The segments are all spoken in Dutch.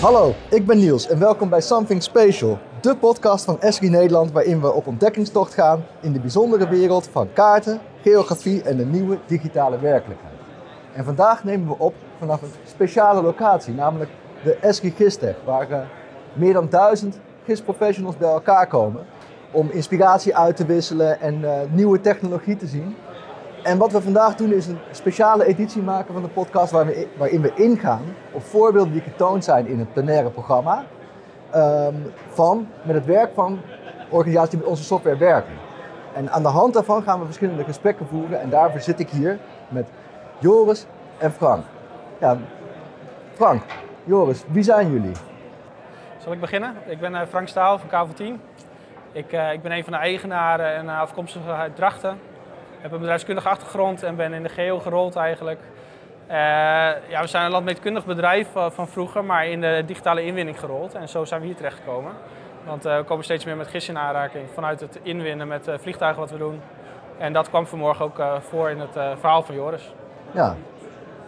Hallo, ik ben Niels en welkom bij Something Special, de podcast van Esri Nederland waarin we op ontdekkingstocht gaan in de bijzondere wereld van kaarten, geografie en de nieuwe digitale werkelijkheid. En vandaag nemen we op vanaf een speciale locatie, namelijk de Esri Gistech, waar uh, meer dan duizend gistprofessionals bij elkaar komen om inspiratie uit te wisselen en uh, nieuwe technologie te zien. En wat we vandaag doen is een speciale editie maken van de podcast we, waarin we ingaan op voorbeelden die getoond zijn in het plenaire programma. Um, van, met het werk van organisaties die met onze software werken. En aan de hand daarvan gaan we verschillende gesprekken voeren en daarvoor zit ik hier met Joris en Frank. Ja, Frank, Joris, wie zijn jullie? Zal ik beginnen? Ik ben Frank Staal van KV10. Ik, uh, ik ben een van de eigenaren en afkomstig uit Drachten heb een bedrijfskundige achtergrond en ben in de geo gerold eigenlijk. Uh, ja, we zijn een landmeetkundig bedrijf van vroeger, maar in de digitale inwinning gerold. En zo zijn we hier terechtgekomen. Want uh, we komen steeds meer met gist in aanraking vanuit het inwinnen met uh, vliegtuigen wat we doen. En dat kwam vanmorgen ook voor in het verhaal van Joris. Ja,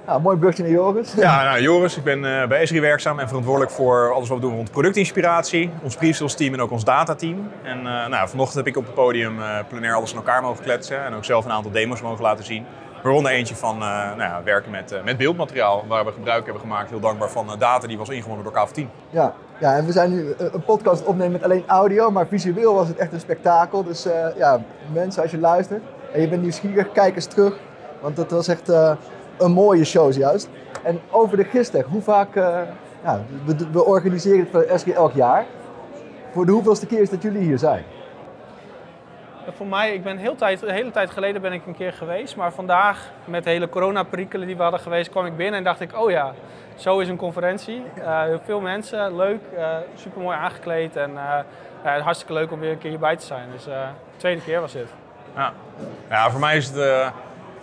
nou, mooi brugje naar Joris. Ja, nou, Joris, ik ben uh, bij Esri werkzaam en verantwoordelijk voor alles wat we doen rond productinspiratie, ons pre team en ook ons datateam. En uh, nou, vanochtend heb ik op het podium uh, plenair alles in elkaar mogen kletsen en ook zelf een aantal demos mogen laten zien. Waaronder eentje van nou ja, werken met, met beeldmateriaal, waar we gebruik hebben gemaakt, heel dankbaar van data die was ingewonnen door KV10. Ja, ja, en we zijn nu een podcast opnemen met alleen audio, maar visueel was het echt een spektakel. Dus ja, mensen, als je luistert en je bent nieuwsgierig, kijk eens terug. Want het was echt een mooie show juist. En over de Gistech, hoe vaak, uh, ja, we, we, organiseren het voor SG elk jaar. Voor de hoeveelste keer is dat jullie hier zijn? Voor mij, ik ben heel tijd, de hele tijd geleden ben ik een keer geweest. Maar vandaag, met de hele coronaperikelen die we hadden geweest, kwam ik binnen en dacht ik, oh ja, zo is een conferentie. Uh, veel mensen, leuk, uh, super mooi aangekleed en hartstikke leuk om weer een keer hierbij te zijn. Dus de tweede keer was dit. Ja. ja, voor mij is het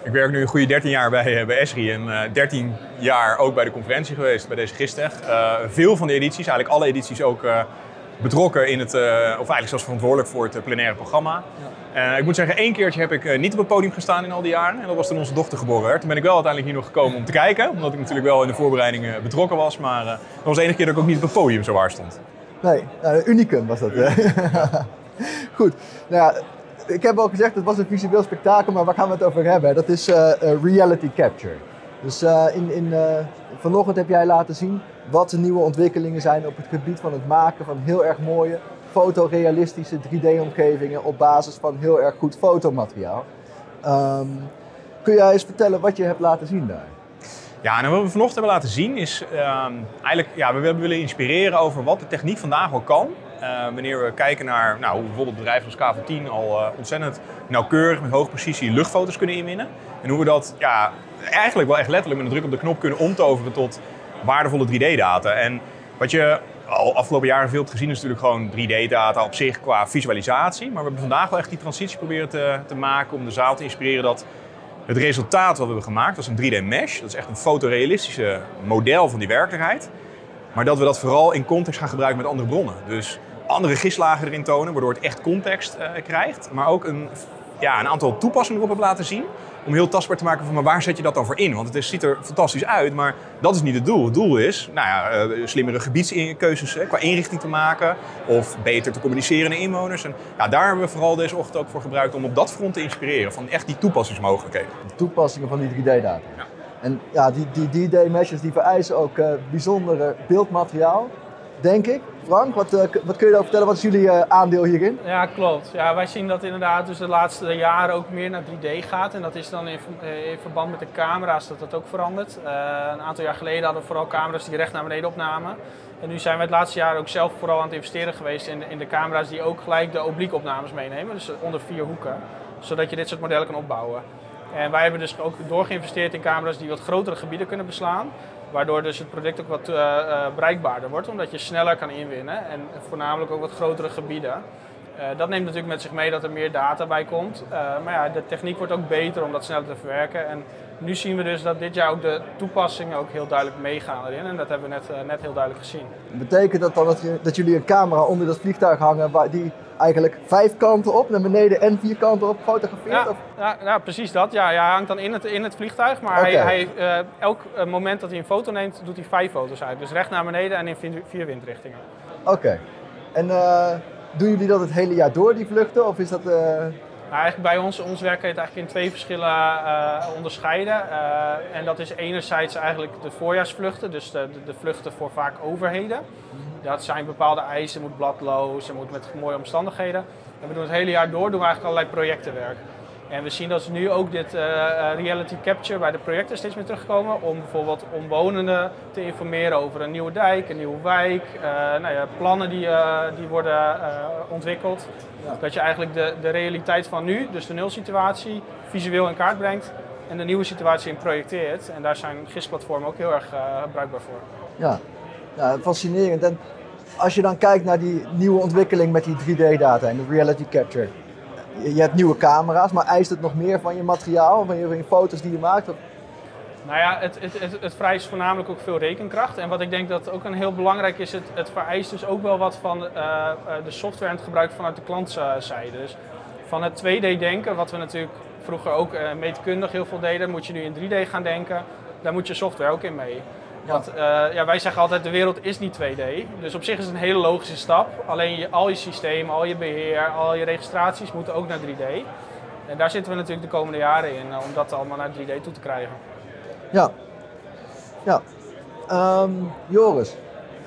ik werk nu een goede 13 jaar bij, eh, bij Esri en uh, 13 jaar ook bij de conferentie geweest, bij deze Gistech. Uh, veel van de edities, eigenlijk alle edities ook betrokken in het, of eigenlijk zelfs verantwoordelijk voor het plenaire programma. Ja. ik moet zeggen, één keertje heb ik niet op het podium gestaan in al die jaren. En dat was toen onze dochter geboren werd. Toen ben ik wel uiteindelijk hier nog gekomen om te kijken, omdat ik natuurlijk wel in de voorbereidingen betrokken was. Maar dat was de enige keer dat ik ook niet op het podium zo waar stond. Nee, unicum was dat. Ja. Goed. Nou ja, ik heb al gezegd, het was een visueel spektakel, maar waar gaan we het over hebben? Dat is uh, reality capture. Dus uh, in, in, vanochtend heb jij laten zien wat de nieuwe ontwikkelingen zijn op het gebied van het maken van heel erg mooie fotorealistische 3D-omgevingen op basis van heel erg goed fotomateriaal. Um, kun jij eens vertellen wat je hebt laten zien daar? Ja, nou, wat we vanochtend hebben laten zien is um, eigenlijk, ja, we willen inspireren over wat de techniek vandaag al kan uh, wanneer we kijken naar nou, hoe bijvoorbeeld bedrijven als KV10 al uh, ontzettend nauwkeurig met hoge precisie luchtfoto's kunnen inwinnen. En hoe we dat ja, eigenlijk wel echt letterlijk met een druk op de knop kunnen omtoveren tot waardevolle 3D-data. En wat je al afgelopen jaren veel hebt gezien is natuurlijk gewoon 3D-data op zich qua visualisatie. Maar we hebben vandaag wel echt die transitie proberen te, te maken om de zaal te inspireren dat het resultaat wat we hebben gemaakt, was een 3D-mesh. Dat is echt een fotorealistische model van die werkelijkheid. Maar dat we dat vooral in context gaan gebruiken met andere bronnen. Dus andere gislagen erin tonen, waardoor het echt context uh, krijgt. Maar ook een, ja, een aantal toepassingen erop hebben laten zien. Om heel tastbaar te maken van, maar waar zet je dat dan voor in? Want het is, ziet er fantastisch uit, maar dat is niet het doel. Het doel is, nou ja, uh, slimmere gebiedskeuzes qua inrichting te maken. Of beter te communiceren naar inwoners. En ja, daar hebben we vooral deze ochtend ook voor gebruikt om op dat front te inspireren. Van echt die toepassingsmogelijkheden. De toepassingen van die 3D-data. Ja. En ja, die, die D-day-meshes die vereisen ook uh, bijzondere beeldmateriaal, denk ik. Frank, wat, uh, wat kun je daarover vertellen? Wat is jullie uh, aandeel hierin? Ja, klopt. Ja, wij zien dat inderdaad dus de laatste jaren ook meer naar 3D gaat. En dat is dan in, verband met de camera's dat dat ook verandert. een aantal jaar geleden hadden we vooral camera's die recht naar beneden opnamen. En nu zijn we het laatste jaar ook zelf vooral aan het investeren geweest in, in de camera's die ook gelijk de oblique opnames meenemen. Dus onder vier hoeken. Zodat je dit soort modellen kan opbouwen. En wij hebben dus ook doorgeïnvesteerd in camera's die wat grotere gebieden kunnen beslaan. Waardoor dus het product ook wat uh, uh, bereikbaarder wordt, omdat je sneller kan inwinnen en voornamelijk ook wat grotere gebieden. dat neemt natuurlijk met zich mee dat er meer data bij komt. maar ja, de techniek wordt ook beter om dat sneller te verwerken. En nu zien we dus dat dit jaar ook de toepassingen ook heel duidelijk meegaan erin. En dat hebben we net, net heel duidelijk gezien. Betekent dat dan dat, je, dat jullie een camera onder dat vliegtuig hangen waar die eigenlijk vijf kanten op, naar beneden en vier kanten op fotografeert? Ja, ja, ja, precies dat. Ja, hij hangt dan in het, in het vliegtuig, maar hij, hij uh, elk eh, moment dat hij een foto neemt, doet hij vijf foto's uit. Dus recht naar beneden en in vier windrichtingen. Oké. En uh, doen jullie dat het hele jaar door, die vluchten? Of is dat... Nou, eigenlijk bij ons, ons werk heet eigenlijk in twee verschillen uh, onderscheiden. Uh, en dat is enerzijds eigenlijk de voorjaarsvluchten, dus de, de, vluchten voor vaak overheden. Dat zijn bepaalde eisen, moet bladloos, moet met mooie omstandigheden. En we doen het hele jaar door, doen we eigenlijk allerlei projectenwerk. En we zien dat ze nu ook dit uh, reality capture bij de projecten steeds meer terugkomen. Om bijvoorbeeld omwonenden te informeren over een nieuwe dijk, een nieuwe wijk. Uh, nou ja, plannen die, uh, die worden ontwikkeld. Dat je eigenlijk de, de realiteit van nu, dus de nulsituatie, visueel in kaart brengt. En de nieuwe situatie in projecteert. En daar zijn GIS-platformen ook heel erg bruikbaar voor. Ja. ja, fascinerend. En als je dan kijkt naar die nieuwe ontwikkeling met die 3D-data en de reality capture je hebt nieuwe camera's, maar eist het nog meer van je materiaal, van je, foto's die je maakt? Nou ja, het, het, het, vereist voornamelijk ook veel rekenkracht. En wat ik denk dat ook een heel belangrijk is, het, vereist dus ook wel wat van uh, de software en het gebruik vanuit de klantzijde. Dus van het 2D-denken, wat we natuurlijk vroeger ook uh, meetkundig heel veel deden, moet je nu in 3D gaan denken. Daar moet je software ook in mee. Want uh, ja, wij zeggen altijd, de wereld is niet 2D. Dus op zich is het een hele logische stap. Alleen al je systemen, al je beheer, al je registraties moeten ook naar 3D. En daar zitten we natuurlijk de komende jaren in, uh, om dat allemaal naar 3D toe te krijgen. Ja. Ja. Um, Joris,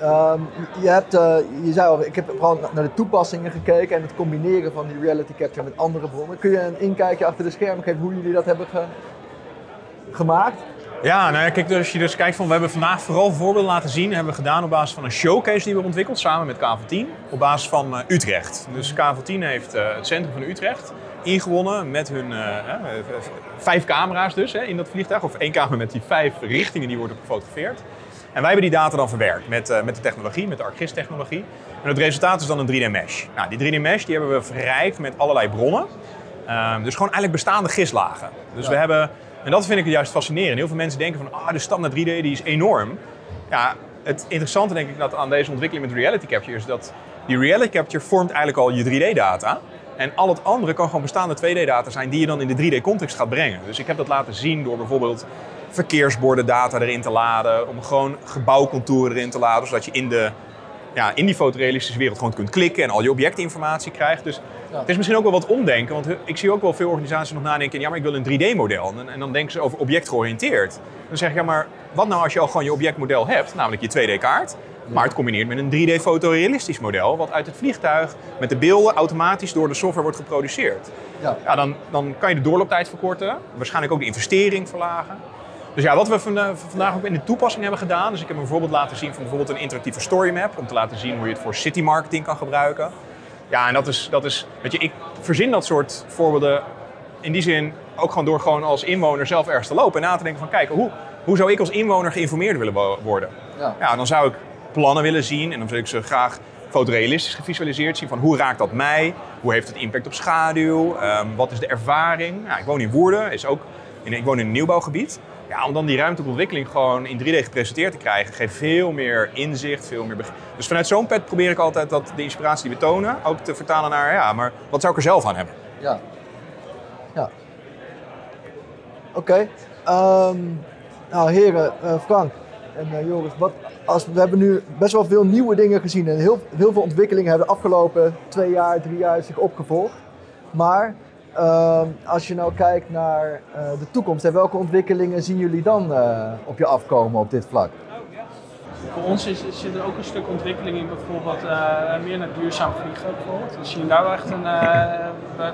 um, je, hebt, uh, je zei al, ik heb vooral naar de toepassingen gekeken en het combineren van die reality capture met andere bronnen. Kun je een inkijkje achter de schermen geven hoe jullie dat hebben ge gemaakt? Ja, nou ja, kijk, dus als je dus kijkt van, we hebben vandaag vooral voorbeelden laten zien. hebben we gedaan op basis van een showcase die we ontwikkeld samen met KV10. Op basis van uh, Utrecht. Dus KV10 heeft uh, het centrum van Utrecht ingewonnen met hun uh, vijf camera's dus hè, in dat vliegtuig. Of één camera met die vijf richtingen die worden gefotografeerd. En wij hebben die data dan verwerkt met, met de technologie, met de ArcGIS technologie. En het resultaat is dan een 3D-mesh. Nou, die 3D-mesh die hebben we verrijkt met allerlei bronnen. Ehm, dus gewoon eigenlijk bestaande gislagen. Dus we hebben en dat vind ik juist fascinerend. Heel veel mensen denken van, ah, de standaard 3D die is enorm. Ja, het interessante denk ik dat aan deze ontwikkeling met reality capture is dat die reality capture vormt eigenlijk al je 3D-data. En al het andere kan gewoon bestaande 2D-data zijn die je dan in de 3D-context gaat brengen. Dus ik heb dat laten zien door bijvoorbeeld verkeersborden data erin te laden, om gewoon gebouwcontouren erin te laden, zodat je in de ja, in die fotorealistische wereld gewoon kunt klikken en al je objectinformatie krijgt. Dus het is misschien ook wel wat omdenken, want ik zie ook wel veel organisaties nog nadenken, ja maar ik wil een 3D-model. En, en, dan denken ze over objectgeoriënteerd. Dan zeg ik, ja maar wat nou als je al gewoon je objectmodel hebt, namelijk je 2D-kaart, maar het combineert met een 3D-fotorealistisch model, wat uit het vliegtuig met de beelden automatisch door de software wordt geproduceerd. Ja. ja dan, dan kan je de doorlooptijd verkorten, waarschijnlijk ook de investering verlagen. Dus ja, wat we vandaag ook in de toepassing hebben gedaan. Dus ik heb een voorbeeld laten zien van bijvoorbeeld een interactieve story map. Om te laten zien hoe je het voor city marketing kan gebruiken. Ja, en dat is, dat is, weet je, ik verzin dat soort voorbeelden in die zin ook gewoon door gewoon als inwoner zelf ergens te lopen. En na te denken van, kijk, hoe, hoe zou ik als inwoner geïnformeerd willen worden? Ja. ja, dan zou ik plannen willen zien en dan wil ik ze graag fotorealistisch gevisualiseerd zien van hoe raakt dat mij? Hoe heeft het impact op schaduw? Um, wat is de ervaring? Ja, ik woon in Woerden, is ook in, ik woon in een nieuwbouwgebied. Ja, om dan die ruimteontwikkeling gewoon in 3D gepresenteerd te krijgen, geeft veel meer inzicht, veel meer begrip. Dus vanuit zo'n pet probeer ik altijd dat de inspiratie die we tonen ook te vertalen naar, ja, maar wat zou ik er zelf aan hebben? Ja. Ja. Oké. Ehm, nou, heren, uh, Frank en uh, Joris, wat, als, we hebben nu best wel veel nieuwe dingen gezien en heel, heel veel ontwikkelingen hebben de afgelopen twee jaar, drie jaar zich opgevolgd. Maar als je nou kijkt naar uh, de toekomst, en welke ontwikkelingen zien jullie dan uh, op je afkomen op dit vlak? Voor ons is, zit er ook een stuk ontwikkeling in, bijvoorbeeld uh, meer naar duurzaam vliegen. Bijvoorbeeld. We zien daar echt een,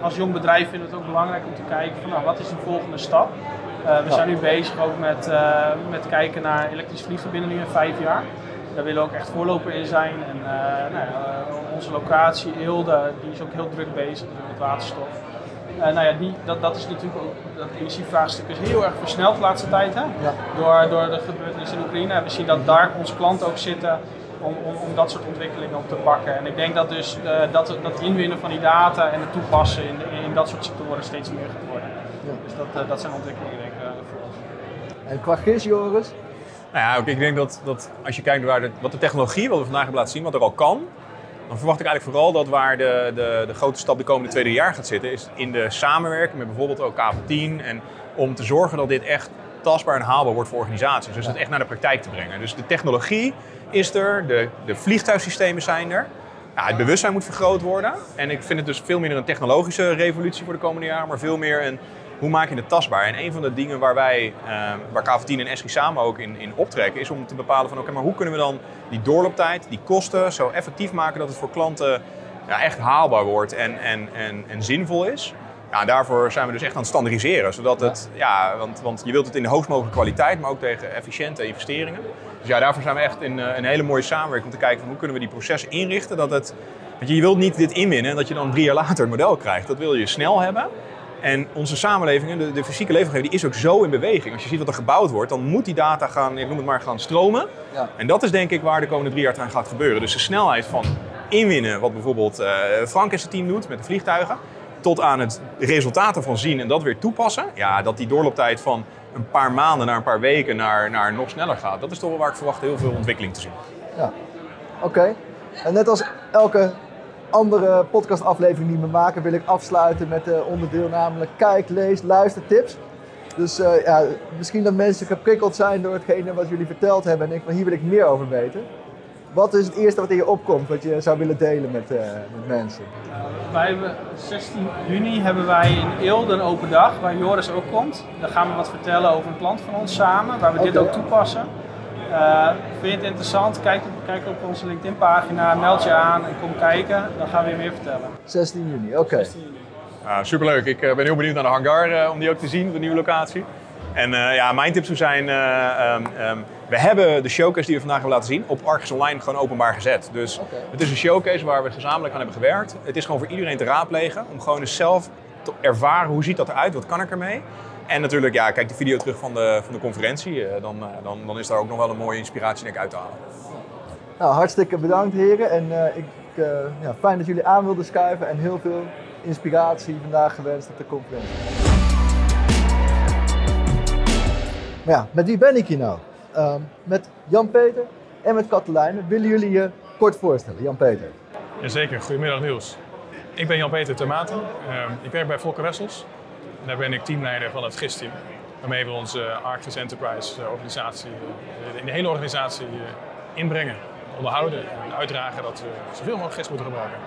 als jong bedrijf vinden we het ook belangrijk om te kijken van nou, wat is de volgende stap. we ja. zijn nu bezig ook met, met kijken naar elektrisch vliegen binnen nu in vijf jaar. Daar willen we ook echt voorloper in zijn. En nou, onze locatie, Eelde, die is ook heel druk bezig met waterstof. Uh, nou ja, die, dat, dat is natuurlijk ook, dat energievraagstuk is heel erg versneld de laatste tijd. Hè? Ja. Door, door de gebeurtenissen in Oekraïne. we zien dat daar onze klanten ook zitten om, om, om dat soort ontwikkelingen op te pakken. En ik denk dat dus uh, dat, dat inwinnen van die data en het toepassen in, in dat soort sectoren steeds meer gaat worden. Ja. Dus dat, uh, dat zijn ontwikkelingen denk ik uh, voor ons. En qua GIS, Joris? Nou ja, ik denk dat, dat als je kijkt naar de, wat de technologie, wat we vandaag hebben laten zien, wat er al kan, dan verwacht ik eigenlijk vooral dat waar de, de, de grote stap de komende tweede jaar gaat zitten, is in de samenwerking met bijvoorbeeld ook KV10 en om te zorgen dat dit echt tastbaar en haalbaar wordt voor organisaties. Dus het echt naar de praktijk te brengen. Dus de technologie is er, de, de vliegtuigsystemen zijn er. Het bewustzijn moet vergroot worden. En ik vind het dus veel minder een technologische revolutie voor de komende jaren, maar veel meer een hoe maak je het tastbaar? En een van de dingen waar wij, uh, waar KV10 en Esri samen ook in, in optrekken, is om te bepalen van oké, maar hoe kunnen we dan die doorlooptijd, die kosten zo effectief maken dat het voor klanten ja, echt haalbaar wordt en, en, en, en zinvol is. Ja, daarvoor zijn we dus echt aan het standaardiseren. Zodat het, ja, want, want je wilt het in de hoogst mogelijke kwaliteit, maar ook tegen efficiënte investeringen. Dus ja, daarvoor zijn we echt in een hele mooie samenwerking om te kijken van hoe kunnen we die processen inrichten. Dat het, want je wilt niet dit inwinnen en dat je dan drie jaar later een model krijgt. Dat wil je snel hebben. En onze samenleving, de, de fysieke leefomgeving, die is ook zo in beweging. Als je ziet wat er gebouwd wordt, dan moet die data gaan, ik noem het maar, gaan stromen. Ja. En dat is denk ik waar de komende drie jaar aan gaat gebeuren. Dus de snelheid van inwinnen, wat bijvoorbeeld uh, Frank en zijn team doet met de vliegtuigen, tot aan het resultaten van zien en dat weer toepassen. Ja, dat die doorlooptijd van een paar maanden naar een paar weken naar, naar nog sneller gaat. Dat is toch wel waar ik verwacht heel veel ontwikkeling te zien. Ja, oké. En net als elke andere podcastaflevering die we maken, wil ik afsluiten met de onderdeel namelijk kijk, lees, luister tips. Dus uh, ja, misschien dat mensen geprikkeld zijn door hetgene wat jullie verteld hebben en denken van hier wil ik meer over weten. Wat is het eerste wat in je opkomt, wat je zou willen delen met, uh, met mensen? wij hebben 16 juni hebben wij in Eelde een open dag, waar Joris ook komt. Daar gaan we wat vertellen over een klant van ons samen, waar we okay. dit ook toepassen. Uh, vind je het interessant? Kijk, kijk op onze LinkedIn-pagina, meld je aan en kom kijken. Dan gaan we je meer vertellen. 16 juni, oké. Okay. Uh, superleuk. Ik uh, ben heel benieuwd naar de hangar uh, om die ook te zien, de nieuwe locatie. En ja, mijn tips zou zijn, um, um, we hebben de showcase die we vandaag hebben laten zien op Argus Online gewoon openbaar gezet. Dus okay. het is een showcase waar we gezamenlijk aan hebben gewerkt. Het is gewoon voor iedereen te raadplegen om gewoon eens zelf te ervaren hoe ziet dat eruit, wat kan ik ermee. En natuurlijk, ja, kijk de video terug van de, van de conferentie. Dan, dan, dan is daar ook nog wel een mooie inspiratie denk ik, uit te halen. Nou, hartstikke bedankt heren. En uh, ik, uh, ja, fijn dat jullie aan wilden schuiven en heel veel inspiratie vandaag gewenst op de conferentie. Maar ja, met wie ben ik hier nou? Uh, met Jan-Peter en met Katelijn. Willen jullie je kort voorstellen? Jan-Peter. Jazeker, goedemiddag Niels. Ik ben Jan-Peter Termaten. Ehm, ik werk bij Volker Wessels. Daar ben ik teamleider van het GIS-team. Waarmee we onze Arctis Enterprise eh, organisatie, in de hele organisatie inbrengen onderhouden en uitdragen dat we zoveel mogelijk gist moeten gebruiken.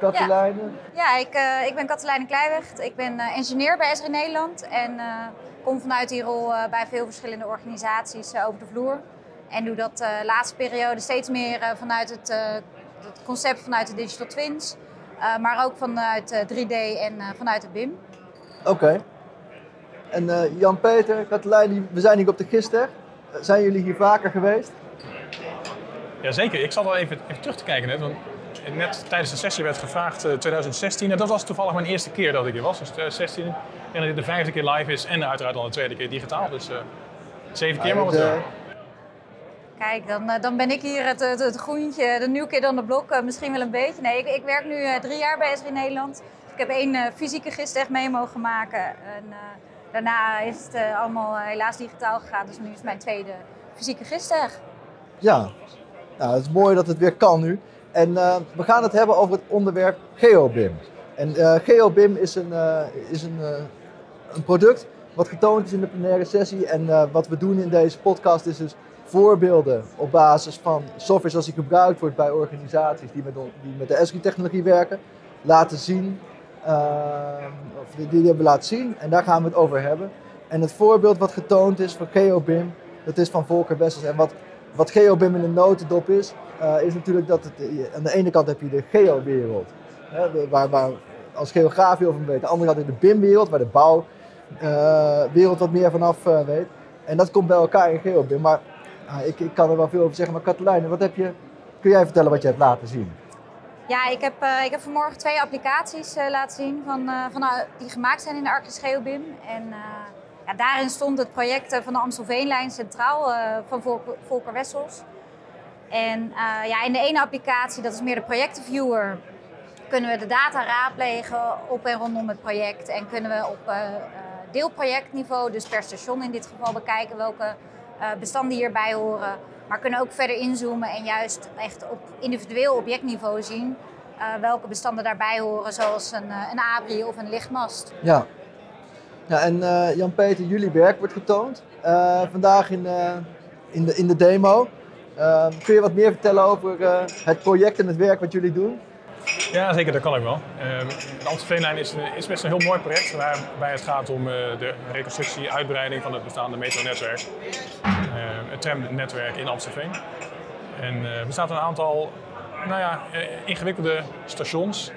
Katelijne? Ja, ja ik, uh, ik ben Katelijne Kleiweg. Ik ben uh, ingenieur bij Esri Nederland en uh, kom vanuit die rol bij veel verschillende organisaties over de vloer. En doe dat de laatste periode steeds meer vanuit het, het, concept vanuit de Digital Twins, maar ook vanuit 3D en vanuit het BIM. Oké. Okay. En Jan-Peter, Katelijne, we zijn hier op de Gister. Zijn jullie hier vaker geweest? Jazeker, ik zat al even, even terug te kijken net. Want net tijdens de sessie werd gevraagd uh, 2016. En dat was toevallig mijn eerste keer dat ik hier was. Dus 2016. En dat dit de vijfde keer live is en uiteraard al de tweede keer digitaal. Dus uh, zeven keer momenteel. Kijk, dan, dan ben ik hier het, het, het groentje, de nieuwe keer dan de blok, misschien wel een beetje. Nee, ik, ik werk nu drie jaar bij Esri Nederland. Ik heb één fysieke gist echt mee mogen maken. En, daarna is het allemaal helaas digitaal gegaan. Dus nu is mijn tweede fysieke gist Ja, nou, het is mooi dat het weer kan nu. En we gaan het hebben over het onderwerp GeoBIM. En uh, GeoBIM is een, is een, een product wat getoond is in de plenaire sessie. En wat we doen in deze podcast is dus voorbeelden op basis van software zoals die gebruikt wordt bij organisaties die met, die met de Esri-technologie werken, laten zien. Of die, die hebben laten zien en daar gaan we het over hebben. En het voorbeeld wat getoond is van GeoBIM, dat is van Volker Wessels. En wat wat GeoBIM in een notendop is, uh, is natuurlijk dat het, aan de ene kant heb je de geo-wereld, waar, waar als geograaf heel veel weet. Aan de andere kant je de BIM-wereld, waar de bouwwereld uh, wat meer vanaf uh, weet. En dat komt bij elkaar in GeoBIM. Maar ik, ik, kan er wel veel over zeggen. Maar Katelijne, wat heb je, kun jij vertellen wat je hebt laten zien? Ja, ik heb, ik heb vanmorgen twee applicaties laten zien van, van, die gemaakt zijn in de Arctis GeoBIM. En ja, daarin stond het project van de Amstelveenlijn centraal van Volker, Wessels. En ja, in de ene applicatie, dat is meer de projectenviewer, kunnen we de data raadplegen op en rondom het project. En kunnen we op deelprojectniveau, dus per station in dit geval, bekijken welke bestanden hierbij horen. Maar kunnen ook verder inzoomen en juist echt op individueel objectniveau zien welke bestanden daarbij horen, zoals een, een abri of een lichtmast. Ja, ja en Jan-Peter, jullie werk wordt getoond vandaag in, in, de, in de demo. Kun je wat meer vertellen over het project en het werk wat jullie doen? Ja, zeker, dat kan ik wel. Uh, de Amstelveenlijn is, is best een heel mooi project waarbij het gaat om eh, de reconstructie, uitbreiding van het bestaande metronetwerk. het tramnetwerk in Amstelveen. En er bestaat een aantal nou ja, ingewikkelde stations,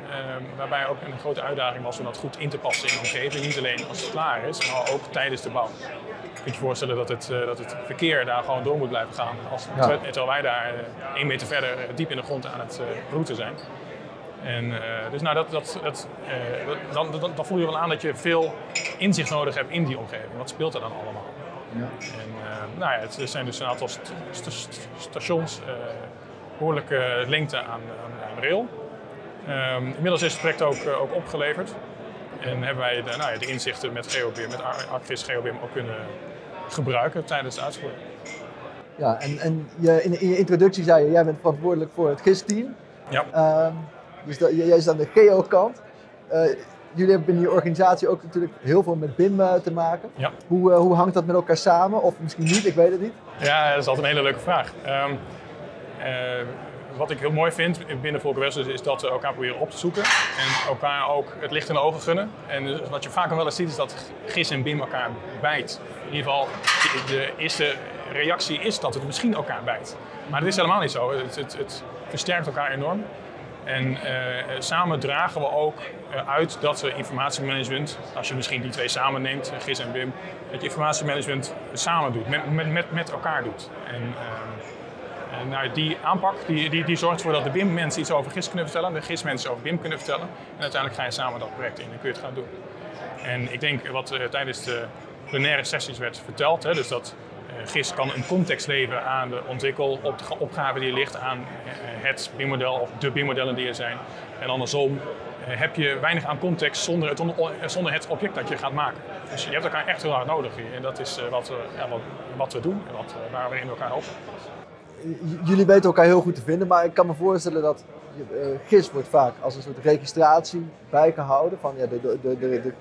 waarbij ook een grote uitdaging was om dat goed in te passen in de omgeving. Niet alleen als het klaar is, maar ook tijdens de bouw kunt je voorstellen dat het, dat het verkeer daar gewoon door moet blijven gaan. Als, ja. terwijl, wij daar één meter verder diep in de grond aan het routen zijn. En, dus nou, dat, dat, dat, dan, dan, dan, voel je wel aan dat je veel inzicht nodig hebt in die omgeving. Wat speelt er dan allemaal? Ja. En, nou ja, het zijn dus een aantal st st stations, behoorlijke lengte aan, aan, aan rail. Um, inmiddels is het project ook, ook opgeleverd. En hebben wij de, nou ja, de inzichten met GeoBIM, met Arctis GeoBIM ook kunnen gebruiken tijdens de uitvoering. Ja, en, en je, in, in, je introductie zei je, jij bent verantwoordelijk voor het GIS-team. Ja. Um, dus dat, jij zit aan de geo-kant. Uh, jullie hebben binnen je organisatie ook natuurlijk heel veel met BIM uh, te maken. Ja. Hoe, uh, hoe hangt dat met elkaar samen? Of misschien niet, ik weet het niet. Ja, dat is altijd een hele leuke vraag. Um, wat ik heel mooi vind binnen Volker is dat we elkaar proberen op te zoeken en elkaar ook het licht in de ogen gunnen. En wat je vaak wel eens ziet is dat GIS en BIM elkaar bijt. In ieder geval, de eerste reactie is dat het misschien elkaar bijt. Maar dat is helemaal niet zo. Het, het, het versterkt elkaar enorm. En uh, samen dragen we ook uh, uit dat we informatiemanagement, als je misschien die twee samen neemt, GIS en BIM, dat je informatiemanagement samen doet, met, met, met elkaar doet. En, en nou, die aanpak die, die, die zorgt ervoor dat de BIM-mensen iets over GIS kunnen vertellen, de GIS-mensen over BIM kunnen vertellen. En uiteindelijk ga je samen dat project in en kun je het gaan doen. En ik denk wat tijdens de plenaire sessies werd verteld, hè, dus dat GIS kan een context leveren aan de ontwikkelopgave die er ligt, aan uh, het BIM-model of de BIM-modellen die er zijn. En andersom heb je weinig aan context zonder het, zonder het object dat je gaat maken. Dus je hebt elkaar echt heel hard nodig. En dat is wat, ja, wat, wat, we doen en wat, waar we in elkaar helpen jullie weten elkaar heel goed te vinden, maar ik kan me voorstellen dat GIS wordt vaak als een soort registratie bijgehouden van ja, de, de, de, de,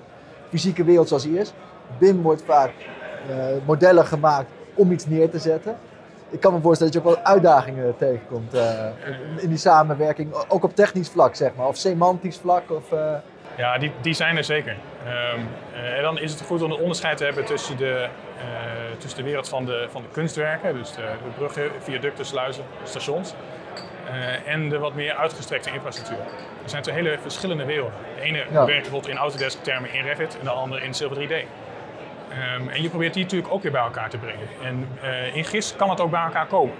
fysieke wereld zoals die is. BIM wordt vaak modellen gemaakt om iets neer te zetten. Ik kan me voorstellen dat je ook wel uitdagingen tegenkomt uh, in, in, die samenwerking, ook op technisch vlak zeg maar, of semantisch vlak. Of, Ja, die, die zijn er zeker. Um, en dan is het goed om een onderscheid te hebben tussen de tussen de wereld van de, van de kunstwerken, dus de, de bruggen, viaducten, sluizen, stations, uh, en de wat meer uitgestrekte infrastructuur. Er zijn twee hele verschillende werelden. De ene ja. werkt bijvoorbeeld in Autodesk termen in Revit en de andere in Silver 3D. Um, en je probeert die natuurlijk ook weer bij elkaar te brengen. En uh, in GIS kan het ook bij elkaar komen.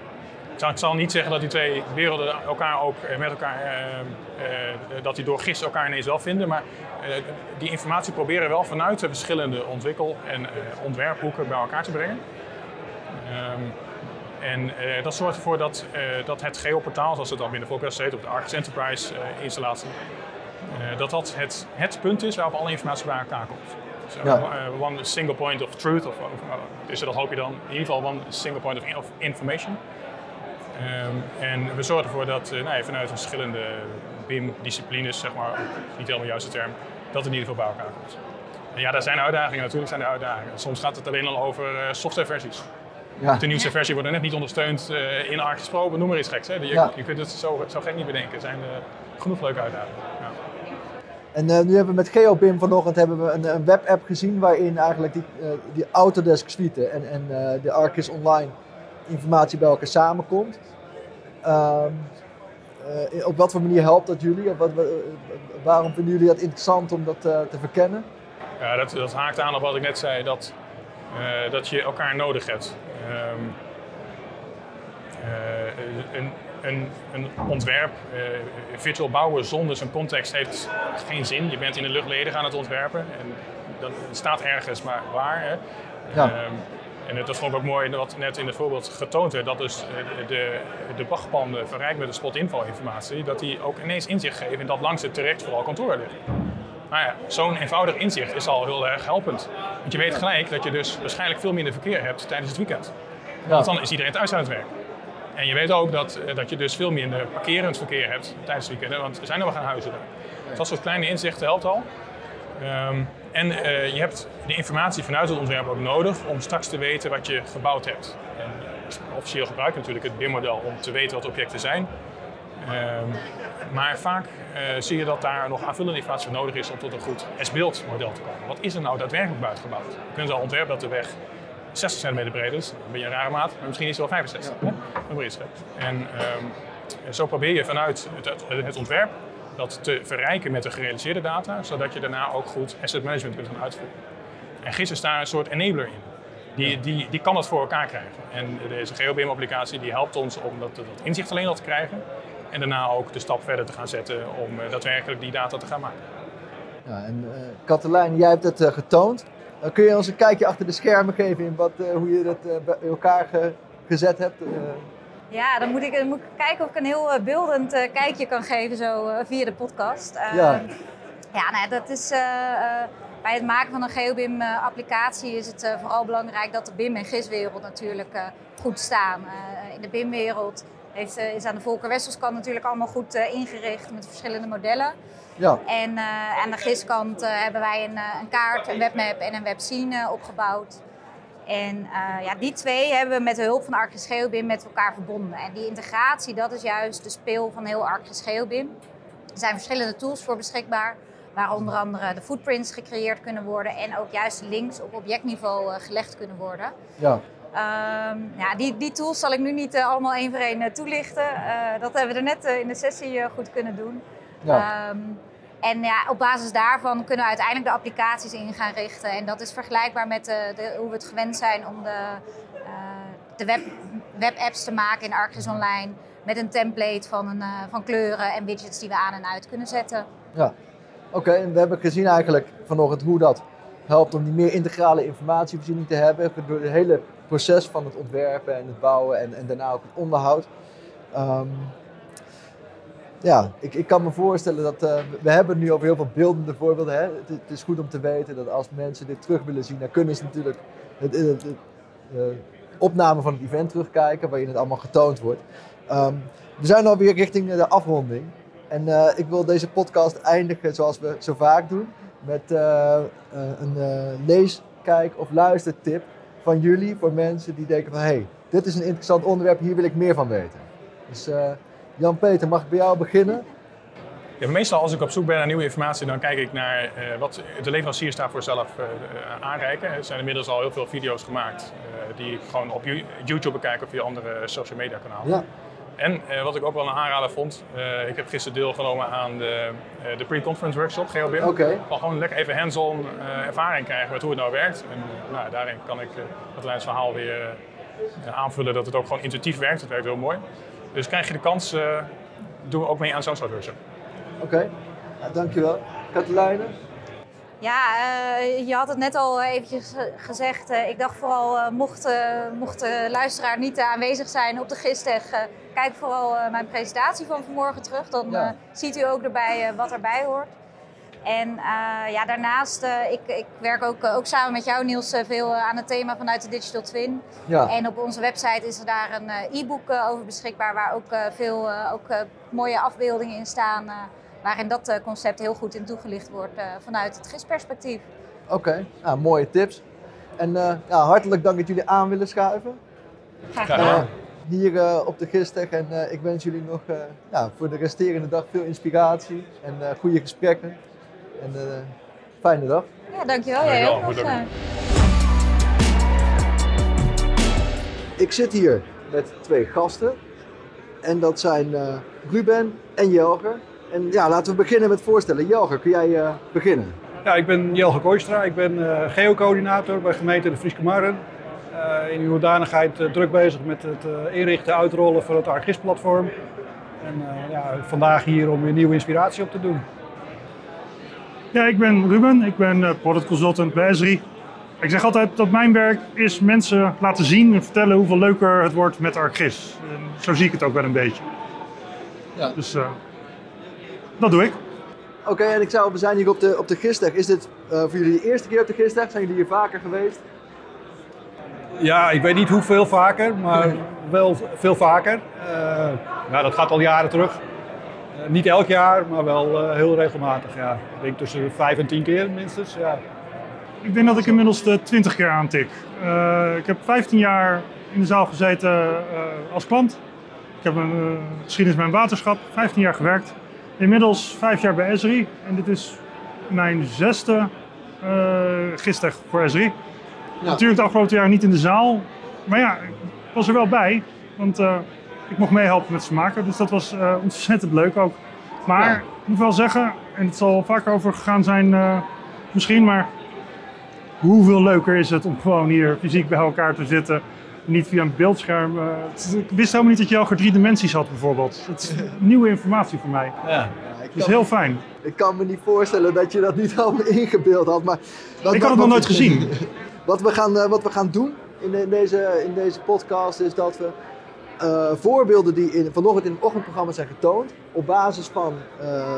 Ik zal niet zeggen dat die twee werelden elkaar ook met elkaar, dat die door GIS elkaar ineens wel vinden, maar die informatie proberen wel vanuit de verschillende ontwikkel- en ontwerphoeken bij elkaar te brengen. Um, en dat zorgt ervoor dat, dat het geoportaal, zoals het dan binnen Volkswagen heet, op de Arcus Enterprise installatie, dat dat het, het punt is waarop alle informatie bij elkaar komt. So, ja. one single point of truth, of, of dus dat hoop je dan, in ieder geval one single point of, of information. Um, en we zorgen ervoor dat nou, vanuit verschillende BIM-disciplines, zeg maar, niet helemaal de juiste term, dat in ieder geval bij elkaar komt. En ja, daar zijn uitdagingen, natuurlijk zijn er uitdagingen. Soms gaat het alleen al over uh, softwareversies. Ja. De nieuwste versie wordt er net niet ondersteund uh, in ArcGIS Pro, noem maar iets geks. Hè. Je, ja. je kunt het zo, zo gek niet bedenken. Er zijn uh, genoeg leuke uitdagingen. En nu hebben we met GeoBIM vanochtend hebben we een, webapp gezien waarin eigenlijk die, die Autodesk suite en, en de ArcGIS Online informatie bij elkaar samenkomt. Uh, op wat voor manier helpt dat jullie? Wat, waarom vinden jullie dat interessant om dat te verkennen? Ja, dat, haakt aan op wat ik net zei, dat, dat je elkaar nodig hebt. Um, een, een, een, ontwerp, virtual bouwen zonder zijn context heeft geen zin. Je bent in de lucht ledig aan het ontwerpen en dat staat ergens, maar waar. Hè? Ja. Um, En dat vond ik ook mooi wat net in het voorbeeld getoond werd, dat dus eh, de, de wachtpanden verrijkt met de spot-info-informatie, dat die ook ineens inzicht geven in dat langs het terecht vooral kantoor ligt. Nou ja, zo'n eenvoudig inzicht is al heel erg helpend. Want je weet gelijk dat je dus waarschijnlijk veel minder verkeer hebt tijdens het weekend. Want dan is iedereen thuis aan het werk. En je weet ook dat, eh, dat je dus veel minder parkerend verkeer hebt tijdens het weekend, want er zijn er wel geen huizen daar. Dus dat soort kleine inzichten helpt al. Ehm, en uh, je hebt de informatie vanuit het ontwerp ook nodig om straks te weten wat je gebouwd hebt. En officieel gebruik je natuurlijk het BIM-model om te weten wat objecten zijn. Um, maar vaak uh, zie je dat daar nog aanvullende informatie nodig is om tot een goed S-beeld model te komen. Wat is er nou daadwerkelijk buiten gebouwd? Je kunt al ontwerpen dat de weg 60 centimeter breed is, dan ben je een rare maat, maar misschien is het wel 65. Ja. En um, zo probeer je vanuit het, het ontwerp dat te verrijken met de gerealiseerde data, zodat je daarna ook goed asset management kunt gaan uitvoeren. En GIS is daar een soort enabler in. Die, die, die kan dat voor elkaar krijgen. En deze GeoBIM-applicatie die helpt ons om dat, dat inzicht alleen al te krijgen. En daarna ook de stap verder te gaan zetten om uh, daadwerkelijk die data te gaan maken. Ja, en uh, Katelijn, jij hebt het uh, getoond. Kun je ons een kijkje achter de schermen geven in wat, hoe je dat bij elkaar ge gezet hebt? Ja, dan moet, ik, dan moet ik kijken of ik een heel beeldend kijkje kan geven zo via de podcast. ja, ja nou, dat is, bij het maken van een GeoBIM-applicatie is het vooral belangrijk dat de BIM- en GIS-wereld natuurlijk goed staan. in de BIM-wereld heeft, is aan de Volker Wesselskant natuurlijk allemaal goed ingericht met verschillende modellen. Ja. En aan de GIS-kant hebben wij een, een, kaart, een webmap en een webscene opgebouwd. En uh, ja, die twee hebben we met de hulp van ArcGIS GeoBIM met elkaar verbonden. En die integratie, dat is juist de speel van heel ArcGIS GeoBIM. Er zijn verschillende tools voor beschikbaar, waar onder andere de footprints gecreëerd kunnen worden en ook juist links op objectniveau uh, gelegd kunnen worden. Ja. Um, ja, die, die tools zal ik nu niet uh, allemaal één voor één toelichten. dat hebben we er net in de sessie goed kunnen doen. Ja. Um, en ja, op basis daarvan kunnen we uiteindelijk de applicaties in gaan richten. En dat is vergelijkbaar met de, de, hoe we het gewend zijn om de, de web, webapps te maken in ArcGIS Online. Met een template van, een, van kleuren en widgets die we aan en uit kunnen zetten. Ja, oké. En we hebben gezien eigenlijk vanochtend hoe dat helpt om die meer integrale informatievoorziening te hebben. Door het hele proces van het ontwerpen en het bouwen en, en daarna ook het onderhoud. Um, ja, ik, ik kan me voorstellen dat uh, we hebben nu over heel veel beeldende voorbeelden. Hè? Het, is goed om te weten dat als mensen dit terug willen zien, dan kunnen ze natuurlijk de opname van het event terugkijken, waarin het allemaal getoond wordt. Um, we zijn alweer richting de afronding. En uh, ik wil deze podcast eindigen zoals we zo vaak doen. Met een lees, kijk of luistertip van jullie voor mensen die denken van hé, hey, dit is een interessant onderwerp, hier wil ik meer van weten. Dus Jan-Peter, mag ik bij jou beginnen? Ja, meestal als ik op zoek ben naar nieuwe informatie, dan kijk ik naar uh, wat de leveranciers daarvoor zelf uh, aanreiken. Er zijn inmiddels al heel veel video's gemaakt uh, die ik gewoon op YouTube bekijk of via andere social media kanalen. Ja. En wat ik ook wel een aanrader vond, ik heb gisteren deelgenomen aan de, de pre-conference workshop GeoBIM. Oké. Okay. Gewoon lekker even hands-on ervaring krijgen met hoe het nou werkt. En nou, daarin kan ik het Lijns verhaal weer aanvullen dat het ook gewoon intuïtief werkt. Het werkt heel mooi. Dus krijg je de kans, doen we ook mee aan zo'n soort workshop. Oké, okay. ja, dankjewel. Katelijne? Ja, uh, je had het net al eventjes gezegd. Uh, ik dacht vooral, mocht, mocht de luisteraar niet aanwezig zijn op de gisteg, kijk vooral mijn presentatie van vanmorgen terug. Dan ja. ziet u ook erbij wat erbij hoort. En ja, daarnaast, ik, ik werk ook, ook samen met jou Niels veel aan het thema vanuit de Digital Twin. Ja. En op onze website is er daar een e-book over beschikbaar waar ook veel ook, mooie afbeeldingen in staan. Waarin dat concept heel goed in toegelicht wordt vanuit het GIS-perspectief. Oké, okay. nou, mooie tips. En ja, hartelijk dank dat jullie aan willen schuiven. Graag gedaan. hier op de Gistech en ik wens jullie nog ja, voor de resterende dag veel inspiratie en goede gesprekken. En uh, fijne dag. Ja, dankjewel. Nog. Eh. Ik zit hier met twee gasten. En dat zijn uh, Ruben en Jelger. En ja, laten we beginnen met voorstellen. Jelger, kun jij uh, beginnen? Ja, ik ben Jelger Kooistra. Ik ben uh, geocoördinator bij gemeente De Frieske Marren. in uw hoedanigheid druk bezig met het inrichten en uitrollen van het ArcGIS-platform. En ja, vandaag hier om weer nieuwe inspiratie op te doen. Ja, ik ben Ruben. Ik ben uh, product consultant bij Esri. Ik zeg altijd dat mijn werk is mensen laten zien en vertellen hoeveel leuker het wordt met ArcGIS. En zo zie ik het ook wel een beetje. Ja. Dus eh, dat doe ik. Oké, en ik zou, we zijn hier op de, op de Gistdag. Is dit eh, voor jullie de eerste keer op de Gistdag? Zijn jullie hier vaker geweest? Ja, ik weet niet hoeveel vaker, maar wel veel vaker. Eh, ja, dat gaat al jaren terug. Eh, niet elk jaar, maar wel eh, heel regelmatig. Ja. Ik denk tussen de vijf en tien keer minstens. Ja. Ik denk dat ik inmiddels de 20 keer aantik. Eh, ik heb 15 jaar in de zaal gezeten eh, als klant. Ik heb een uh, geschiedenis bij een waterschap, 15 jaar gewerkt. Inmiddels vijf jaar bij Esri en dit is mijn zesde uh, gistdag voor Esri. Ja. Natuurlijk de afgelopen jaar niet in de zaal, maar ja, ik was er wel bij, want uh, ik mocht meehelpen met vermaken, dus dat was uh, ontzettend leuk ook. Maar Ja. ik moet wel zeggen, en het zal vaker over gegaan zijn misschien, maar hoeveel leuker is het om gewoon hier fysiek bij elkaar te zitten. Niet via een beeldscherm. Uh, het- ik wist helemaal niet dat je al drie dimensies had bijvoorbeeld. Het is nieuwe informatie voor mij. Ja, Het is heel fijn. ik kan me niet voorstellen dat je dat niet allemaal ingebeeld had. Maar wat, Ik had het nog nooit gezien. Wat we gaan, eh, wat we gaan doen in, de- in deze, in deze podcast is dat we eh, voorbeelden die in, vanochtend in het ochtendprogramma zijn getoond, op basis van eh,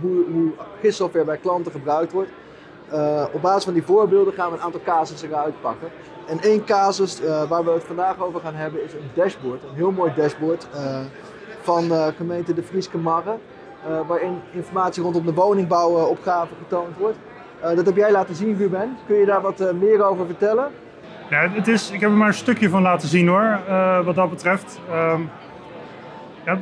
hoe, hoe GIS-software bij klanten gebruikt wordt, eh, op basis van die voorbeelden gaan we een aantal casussen eruit pakken. En één casus eh, waar we het vandaag over gaan hebben is een dashboard, een heel mooi dashboard eh, van gemeente De Frieske Marre, waarin informatie rondom de woningbouwopgave getoond wordt. Dat heb jij laten zien, Ruben. Kun je daar wat meer over vertellen? Ja, het is, ik heb er maar een stukje van laten zien hoor, wat dat betreft. Ehm, ja,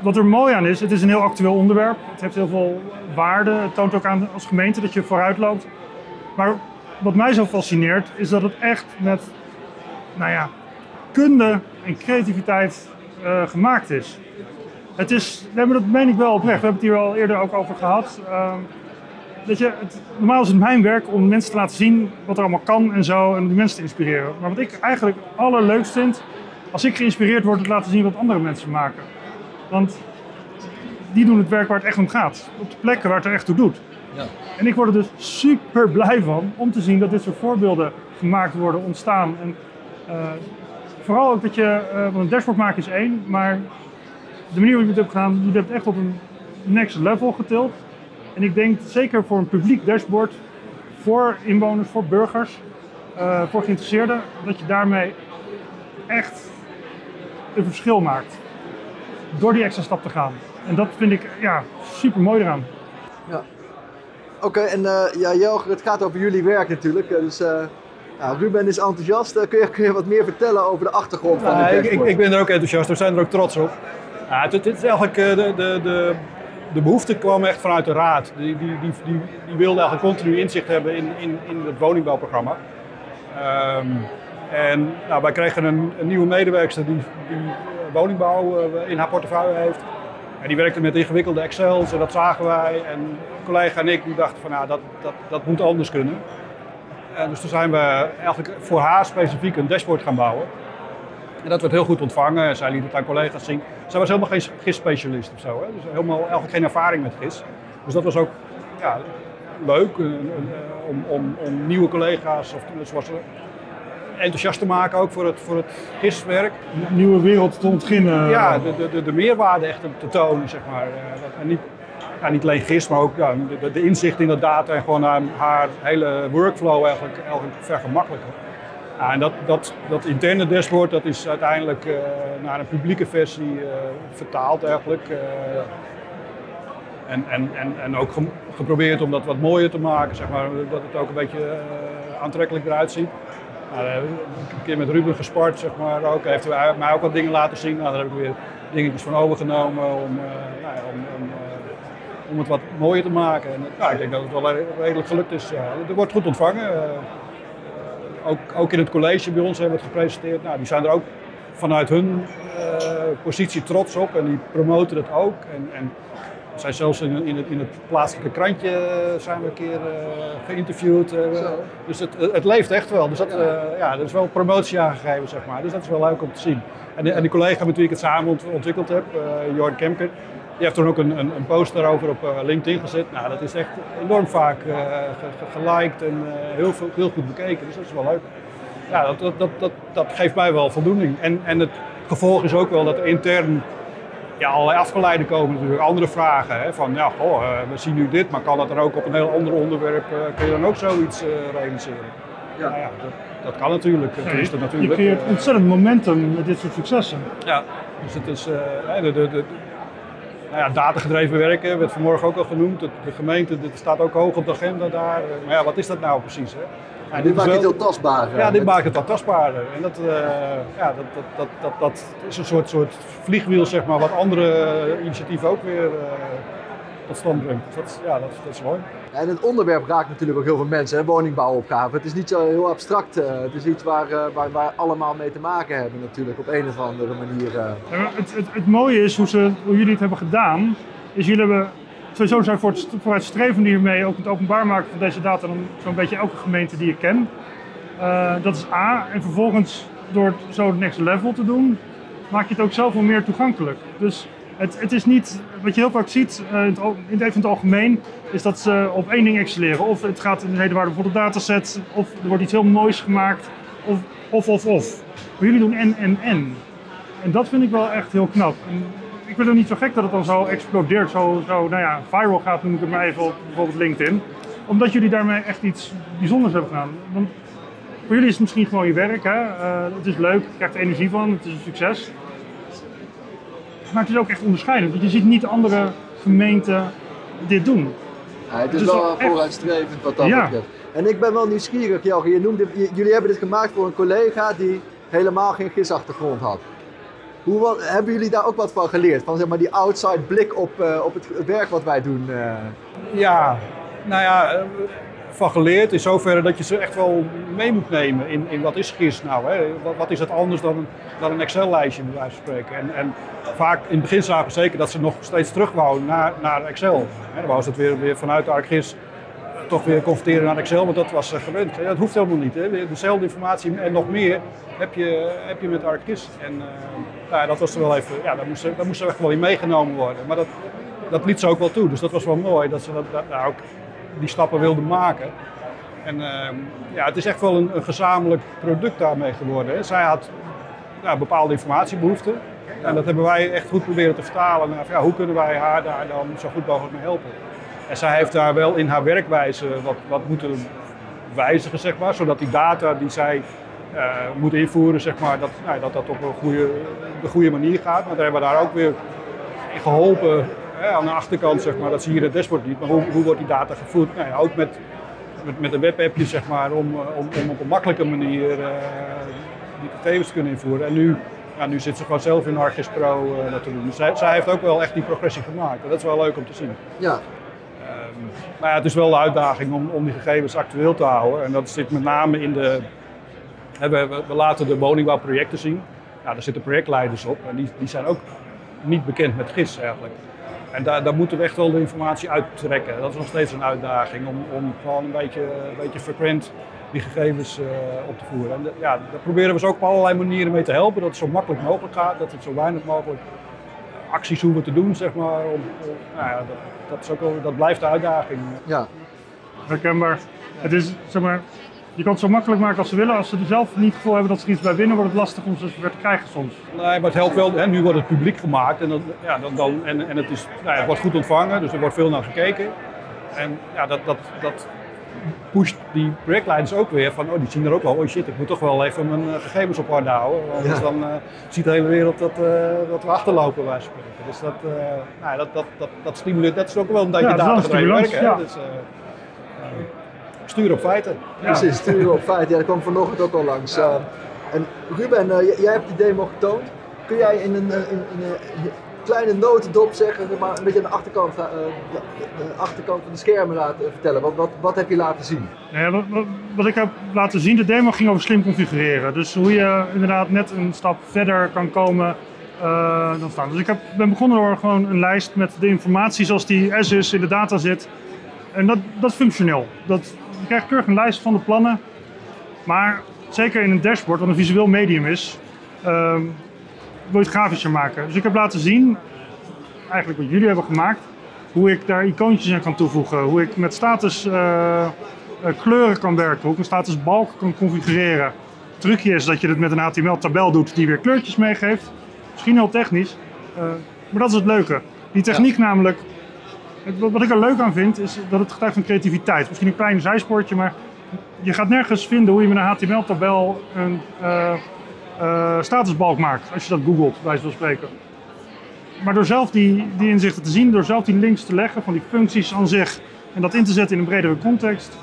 wat er mooi aan is, het is een heel actueel onderwerp. Het heeft heel veel waarde. Het toont ook aan als gemeente dat je vooruit loopt. Maar wat mij zo fascineert, is dat het echt met nou ja, kunde en creativiteit eh, gemaakt is. Het is, dat meen ik wel oprecht. We hebben het hier al eerder ook over gehad. Ehm, dat je, het, normaal is het mijn werk om mensen te laten zien wat er allemaal kan en zo en die mensen te inspireren. Maar wat ik eigenlijk allerleukst vind, als ik geïnspireerd word, het laten zien wat andere mensen maken. Want die doen het werk waar het echt om gaat. Op de plekken waar het er echt toe doet. Ja. En ik word er dus super blij van om te zien dat dit soort voorbeelden gemaakt worden, ontstaan. En eh, vooral ook dat je, eh, want een dashboard maken is één, maar de manier waarop je het hebt gedaan, je hebt echt op een next level getild. En ik denk zeker voor een publiek dashboard, voor inwoners, voor burgers, eh, voor geïnteresseerden, dat je daarmee echt een verschil maakt. Door die extra stap te gaan. En dat vind ik ja, super mooi eraan. Oké, en eh, ja, Jelger, het gaat over jullie werk natuurlijk. Dus eh, ja, Ruben is enthousiast. Eh, kun, je, kun je wat meer vertellen over de achtergrond van Ja, de ik, ik, ben er ook enthousiast, we zijn er ook trots op. Ja, het, het is eigenlijk, eh, de, de, de, de behoefte kwam echt vanuit de raad. Die, die, die, die, die wilde eigenlijk continu inzicht hebben in, in, in het woningbouwprogramma. Ehm, en nou, wij kregen een, een nieuwe medewerkster die, die woningbouw eh, in haar portefeuille heeft. En die werkte met ingewikkelde Excels en dat zagen wij. En een collega en ik dachten van nou, dat, dat, dat moet anders kunnen. En dus toen zijn we eigenlijk voor haar specifiek een dashboard gaan bouwen. En dat werd heel goed ontvangen. Zij liet het aan collega's zien. Zij was helemaal geen GIS-specialist of zo. Hè? Dus helemaal eigenlijk geen ervaring met GIS. Dus dat was ook ja, leuk eh, eh, om, om, om nieuwe collega's of zoals, enthousiast te maken ook voor het, voor het GIS-werk. Een nieuwe wereld te ontginnen. Ja, de, de, de, de meerwaarde echt te tonen, zeg maar. Eh, En niet, ja, niet alleen GIS, maar ook ja, de, de inzicht in de data en gewoon haar, haar hele workflow eigenlijk, eigenlijk vergemakkelijken. Ja, en dat, dat, dat interne dashboard dat is uiteindelijk eh, naar een publieke versie eh, vertaald eigenlijk. en, en, en, en ook geprobeerd om dat wat mooier te maken, zeg maar, dat het ook een beetje aantrekkelijk eruit ziet. Nou, heb ik een keer met Ruben gespart, zeg maar. Ook. Hij heeft mij ook wat dingen laten zien. Nou, daar heb ik weer dingetjes van overgenomen om, eh, nou ja, om, om, eh, om het wat mooier te maken. En, ik denk dat het wel re- redelijk gelukt is. Ja. Het wordt goed ontvangen. Eh, ook, ook in het college bij ons hebben we het gepresenteerd. Nou, die zijn er ook vanuit hun eh, positie trots op en die promoten het ook. En, en we zijn zelfs in, in, het, in het plaatselijke krantje eh, zijn we een keer eh, geïnterviewd. eh, dus het, het leeft echt wel. Dus dat, ja, er is wel promotie aangegeven, zeg maar. Dus dat is wel leuk om te zien. En, de- en die collega met wie ik het samen ont- ontwikkeld heb, Jorn Kemker, Die heeft toen ook een, een, een post daarover op LinkedIn gezet. Nou, dat is echt enorm vaak geliked en heel, veel, heel goed bekeken. Dus dat is wel leuk. Ja, dat, dat, dat, dat, geeft mij wel voldoening. En, en het gevolg is ook wel dat er intern ja, allerlei afgeleiden komen natuurlijk. Andere vragen. Hè, van ja, oh, we zien nu dit, maar kan dat dan ook op een heel ander onderwerp, kun je dan ook zoiets realiseren? Ja. Nou ja dat, dat kan natuurlijk. Ja, is je, natuurlijk. Je creëert ontzettend momentum met dit soort successen. Ja, dus het is uh, de, de, de, nou ja, datagedreven werken, werd vanmorgen ook al genoemd. De, de gemeente dit staat ook hoog op de agenda daar. Maar ja, wat is dat nou precies? Hè? Ja, dit maakt het heel tastbaar. Ja, dit maakt het wat tastbaarder. En dat, uh, ja, dat, dat, dat, dat, dat is een soort, soort vliegwiel, zeg maar, wat andere initiatieven ook weer uh, tot stand brengt. Dus dat, ja, dat, dat is mooi. En het onderwerp raakt natuurlijk ook heel veel mensen, hè? woningbouwopgave. Het is niet zo heel abstract. Uh, het is iets waar, uh, waar wij allemaal mee te maken hebben natuurlijk, op een of andere manier. Uh. Ja, het, het, het, mooie is hoe, ze, hoe jullie het hebben gedaan, is jullie hebben sowieso zijn voor het, vooruitstrevende hiermee ook het openbaar maken van deze data dan zo'n beetje elke gemeente die je kent. dat is A. En vervolgens door het zo het next level te doen, maak je het ook zoveel meer toegankelijk. Dus het, het, is niet, wat je heel vaak ziet, uh, in, het, in, algemeen, is dat ze op één ding excelleren. Of het gaat in een hele waardevolle dataset, of er wordt iets heel moois gemaakt, of of, of, of. Maar jullie doen en, en, en. En dat vind ik wel echt heel knap. Ik vind het niet zo gek dat het dan zo explodeert, zo, zo nou ja, viral gaat, noem ik het maar even op bijvoorbeeld LinkedIn. Omdat jullie daarmee echt iets bijzonders hebben gedaan. Want voor jullie is het misschien gewoon je werk, hè? Uh, het is leuk, je krijgt er energie van, het is een succes. Maar het is ook echt onderscheidend, want je ziet niet andere gemeenten dit doen. Ja, het is, wel vooruitstrevend wat dat betreft. En ik ben wel nieuwsgierig, Jelge. Je noemde, jullie hebben dit gemaakt voor een collega die helemaal geen gisachtergrond had. Hoe, wat, hebben jullie daar ook wat van geleerd? Van zeg maar, die outside blik op, uh, op het werk wat wij doen? Uh... Ja, nou ja, eh, van geleerd in zoverre dat je ze echt wel mee moet nemen in, in wat is GIS nou. Hè? Wat, is het anders dan, dan een Excel-lijstje, bij wijze spreken. En, en vaak in het begin zagen we zeker dat ze nog steeds terug naar, naar Excel. Hè? Dan was het weer, weer vanuit ArcGIS toch weer converteren naar Excel, want dat was gewend. Dat hoeft helemaal niet. Hè? Dezelfde informatie en nog meer heb je, heb je met ArcGIS. En uh, nou, dat was er wel even, ja, daar moest, daar moest er echt wel in meegenomen worden. Maar dat, dat liet ze ook wel toe, dus dat was wel mooi dat ze dat, dat nou, ook die stappen wilden maken. En uh, ja, het is echt wel een, een, gezamenlijk product daarmee geworden. Hè. Zij had ja, bepaalde informatiebehoeften. En dat hebben wij echt goed proberen te vertalen naar ja, hoe kunnen wij haar daar dan zo goed mogelijk mee helpen. En zij heeft daar wel in haar werkwijze wat, wat moeten wijzigen, zeg maar, zodat die data die zij uh, moet invoeren, zeg maar, dat, nou, dat dat op een goede, de goede manier gaat. Maar daar hebben we daar ook weer geholpen aan de achterkant, zeg maar, dat zie je in het dashboard niet. Maar hoe, hoe wordt die data gevoerd? Nou ja, ook met, met, met een webappje, zeg maar, om, eh, om, om op een makkelijke manier uh, die gegevens te kunnen invoeren. En nu, ja, nu zit ze gewoon zelf in ArcGIS Pro dat te doen. Dus zij, zij, heeft ook wel echt die progressie gemaakt. En dat is wel leuk om te zien. Ja. Maar ja, het is wel de uitdaging om, om die gegevens actueel te houden. En dat zit met name in de... We, we, we laten de woningbouwprojecten zien. Ja, daar zitten projectleiders op en die, die zijn ook niet bekend met GIS eigenlijk. En daar, daar, moeten we echt wel de informatie uittrekken. Dat is nog steeds een uitdaging om, om gewoon een beetje, beetje frequent die gegevens uh, op te voeren. En ja, daar proberen we ze ook op allerlei manieren mee te helpen. Dat het zo makkelijk mogelijk gaat, dat het zo weinig mogelijk acties hoeven te doen, zeg maar. Om, nou ja, dat, dat, is ook wel, dat blijft de uitdaging. Ja. Herkenbaar. Het is, zeg maar, je kan het zo makkelijk maken als ze willen. Als ze er zelf niet het gevoel hebben dat ze iets bij winnen, wordt het lastig om ze weer te krijgen soms. Nee, maar het helpt wel. Hè, nu wordt het publiek gemaakt en, dan, ja, dan, dan, en, en het, is, nou ja, het wordt goed ontvangen, dus er wordt veel naar gekeken. En ja, dat, dat, dat pusht die projectleiders ook weer van, oh die zien er ook wel, oh shit, ik moet toch wel even mijn uh, gegevens op orde houden. Anders dan uh, ziet de hele wereld dat, uh, dat we achterlopen bij spreken. Dus dat, nou, dat, dat, dat, dat stimuleert, dat is ook wel een beetje ja, data gedreven werken. Ja. Dus, stuur op feiten. Ja. Precies, stuur op feiten. Ja, dat kwam vanochtend ook al langs. Ja. Uh, en Ruben, uh, jij hebt die demo getoond. Kun jij in een, in, in een kleine notendop zeggen, maar een beetje aan de achterkant, uh, de, de, achterkant van de schermen laten vertellen? Wat, wat, wat heb je laten zien? Ja, wat, wat, ik heb laten zien, de demo ging over slim configureren. Dus hoe je inderdaad net een stap verder kan komen dan staan. Dus ik heb, ben begonnen door gewoon een lijst met de informatie zoals die as is in de data zit. En dat, dat is functioneel. Dat, je krijgt keurig een lijst van de plannen. Maar zeker in een dashboard, wat een visueel medium is, um, wil je het grafischer maken. Dus ik heb laten zien eigenlijk wat jullie hebben gemaakt. Hoe ik daar icoontjes aan kan toevoegen. Hoe ik met status eh, eh, kleuren kan werken. Hoe ik een status balk kan configureren. Het trucje is dat je het met een HTML-tabel doet die weer kleurtjes meegeeft. Misschien heel technisch. eh, maar dat is het leuke. Die techniek namelijk het- Wat ik er leuk aan vind, is dat het getuigt van creativiteit. Misschien een klein zijspoortje, maar je gaat nergens vinden hoe je met een HTML-tabel een eh, statusbalk maakt. Als je dat googelt, bij wijze van spreken. Maar door zelf die, die inzichten te zien, door zelf die links te leggen van die functies aan zich en dat in te zetten in een bredere context,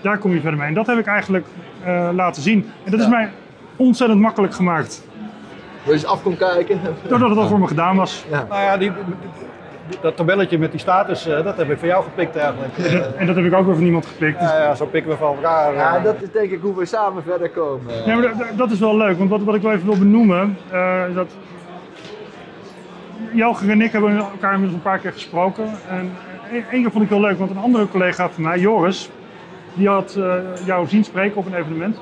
daar kom je verder mee. En dat heb ik eigenlijk eh, laten zien. En dat is mij ontzettend makkelijk gemaakt. Wil je eens af kon kijken? Doordat het al voor me gedaan was. Ja. Nou ja, die- dat tabelletje met die status, eh, dat heb ik van jou gepikt eigenlijk. En dat heb ik ook weer van niemand gepikt. Dus ja, ja, zo pikken we van elkaar. eh. Ja, dat is denk ik hoe we samen verder komen. Ja, maar dat- dat is wel leuk, want wat, wat ik wel even wil benoemen, eh, is dat Jelger en ik hebben elkaar inmiddels een paar keer gesproken. En één één keer vond ik heel leuk, want een andere collega van mij, Joris, die had eh, jou zien spreken op een evenement.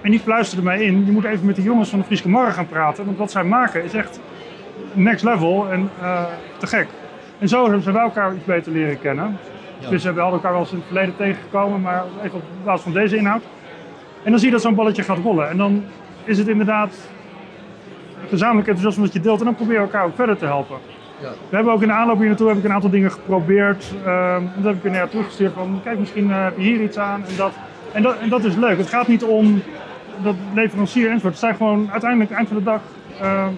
En die fluisterde mij in, je moet even met de jongens van de Frieske Marre gaan praten, want wat zij maken is echt next level en eh, te gek. En zo zijn wij elkaar iets beter leren kennen. Dus we hadden elkaar wel eens in het verleden tegengekomen, maar even op basis van deze inhoud. En dan zie je dat zo'n balletje gaat rollen. En dan is het inderdaad gezamenlijk enthousiasme dat je deelt. En dan probeer je elkaar ook verder te helpen. Ja. We hebben ook in de aanloop hier naartoe heb ik een aantal dingen geprobeerd. En dat heb ik er naar teruggestuurd van, kijk misschien eh, heb je hier iets aan. En dat, en, dat, en dat is leuk. Het gaat niet om dat leverancier enzovoort. Het zijn gewoon uiteindelijk, eind van de dag, ehm,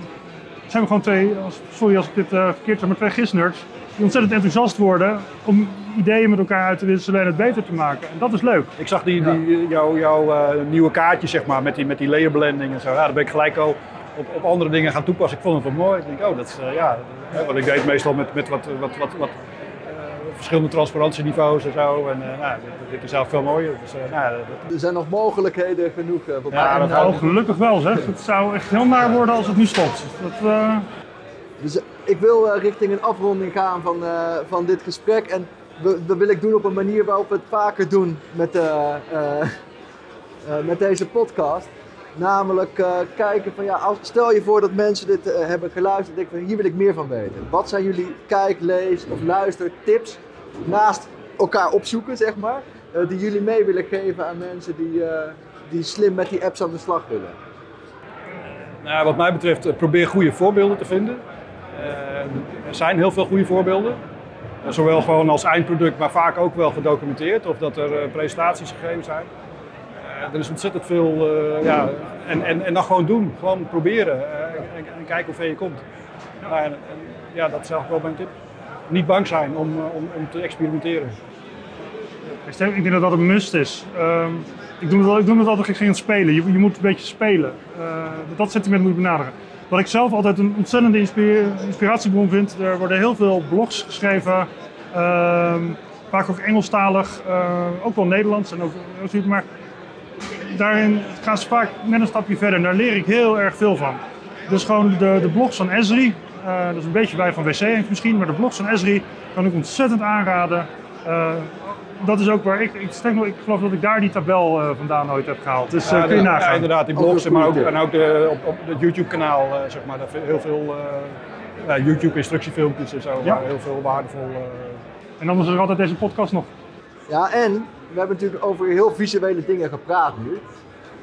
zijn we gewoon twee, als, sorry als ik dit eh, verkeerd zeg, maar twee gisnerds. Die ontzettend enthousiast worden om ideeën met elkaar uit te wisselen en het beter te maken. En dat is leuk. Ik zag die, die, jouw eh, nieuwe kaartje, zeg maar, met die, met die layer blending en zo. Ja, daar ben ik gelijk al op, op andere dingen gaan toepassen. Ik vond het wel mooi. Ik denk, oh, dat is, eh, ja, hè, want ik deed meestal met, met wat, wat, wat, wat verschillende transparantieniveaus en zo. En eh, nou, dit, is eigenlijk veel mooier. Dus, eh, nou, dat- Er zijn nog mogelijkheden genoeg eh, voor Ja, dat Nou, gelukkig wel zeg. Het zou echt heel naar worden als het nu stopt. Dat, Dus ik wil richting een afronding gaan van, van dit gesprek. En we- dat wil ik doen op een manier waarop we het vaker doen met, met deze podcast. Namelijk kijken van ja, als, stel je voor dat mensen dit hebben geluisterd en denken van hier wil ik meer van weten. Wat zijn jullie kijk, lees of luistertips naast elkaar opzoeken, zeg maar. eh, die jullie mee willen geven aan mensen die, eh, die slim met die apps aan de slag willen. Nou, wat mij betreft, eh, probeer goede voorbeelden te vinden. Eh, er zijn heel veel goede voorbeelden. Eh, zowel gewoon als eindproduct, maar vaak ook wel gedocumenteerd. Of dat er eh, presentaties gegeven zijn. Eh, er is ontzettend veel, eh, ja, en, en, en dan gewoon doen. Gewoon proberen eh, en, en kijken hoe ver je komt. En ja, dat is eigenlijk wel mijn tip. Niet bang zijn om, eh, om, om te experimenteren. Ik denk dat dat een must is. Ehm, ik, doe het, ik doe het altijd ik ging spelen. Je, je moet een beetje spelen. Eh, dat sentiment moet je benaderen. Wat ik zelf altijd een ontzettende inspi- inspiratiebron vind. Er worden heel veel blogs geschreven. ehm, vaak ook Engelstalig. eh, ook wel Nederlands en ook zoiets. Maar daarin gaan ze vaak net een stapje verder. Daar leer ik heel erg veel van. Dus gewoon de, de blogs van Esri. Eh, dat is een beetje bij van WC misschien. Maar de blogs van Esri kan ik ontzettend aanraden. Eh, dat is ook waar ik, ik, ik geloof dat ik daar die tabel eh, vandaan ooit heb gehaald. Dus eh, Ja, kun je nagaan. Ja, inderdaad, die blogs, maar ook, en ook de, op, op het YouTube-kanaal, eh, zeg maar, daar heel veel eh, ja, YouTube-instructiefilmpjes en zo, Ja. heel veel waardevol. eh, En anders is er altijd deze podcast nog. Ja, en we hebben natuurlijk over heel visuele dingen gepraat nu.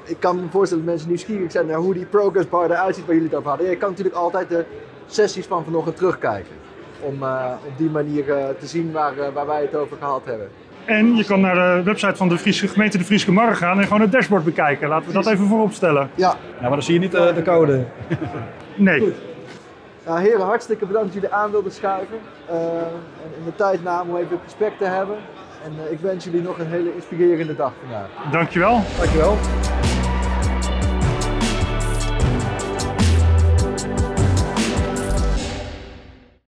Ik kan me voorstellen dat mensen nieuwsgierig zijn naar hoe die progress bar eruit ziet waar jullie het over hadden. Je kan natuurlijk altijd de sessies van vanochtend terugkijken. Om eh, op die manier eh, te zien waar, eh, waar wij het over gehad hebben. En je kan naar de website van de Friese, gemeente De Frieske Marre gaan en gewoon het dashboard bekijken. Laten we dat even voorop stellen. Ja, Ja, maar dan zie je niet de code. Nee. nou, heren, hartstikke bedankt dat jullie aan wilden schuiven. eh, en in de tijd namen om even het gesprek te hebben. En eh, ik wens jullie nog een hele inspirerende dag vandaag. Dankjewel. Dankjewel.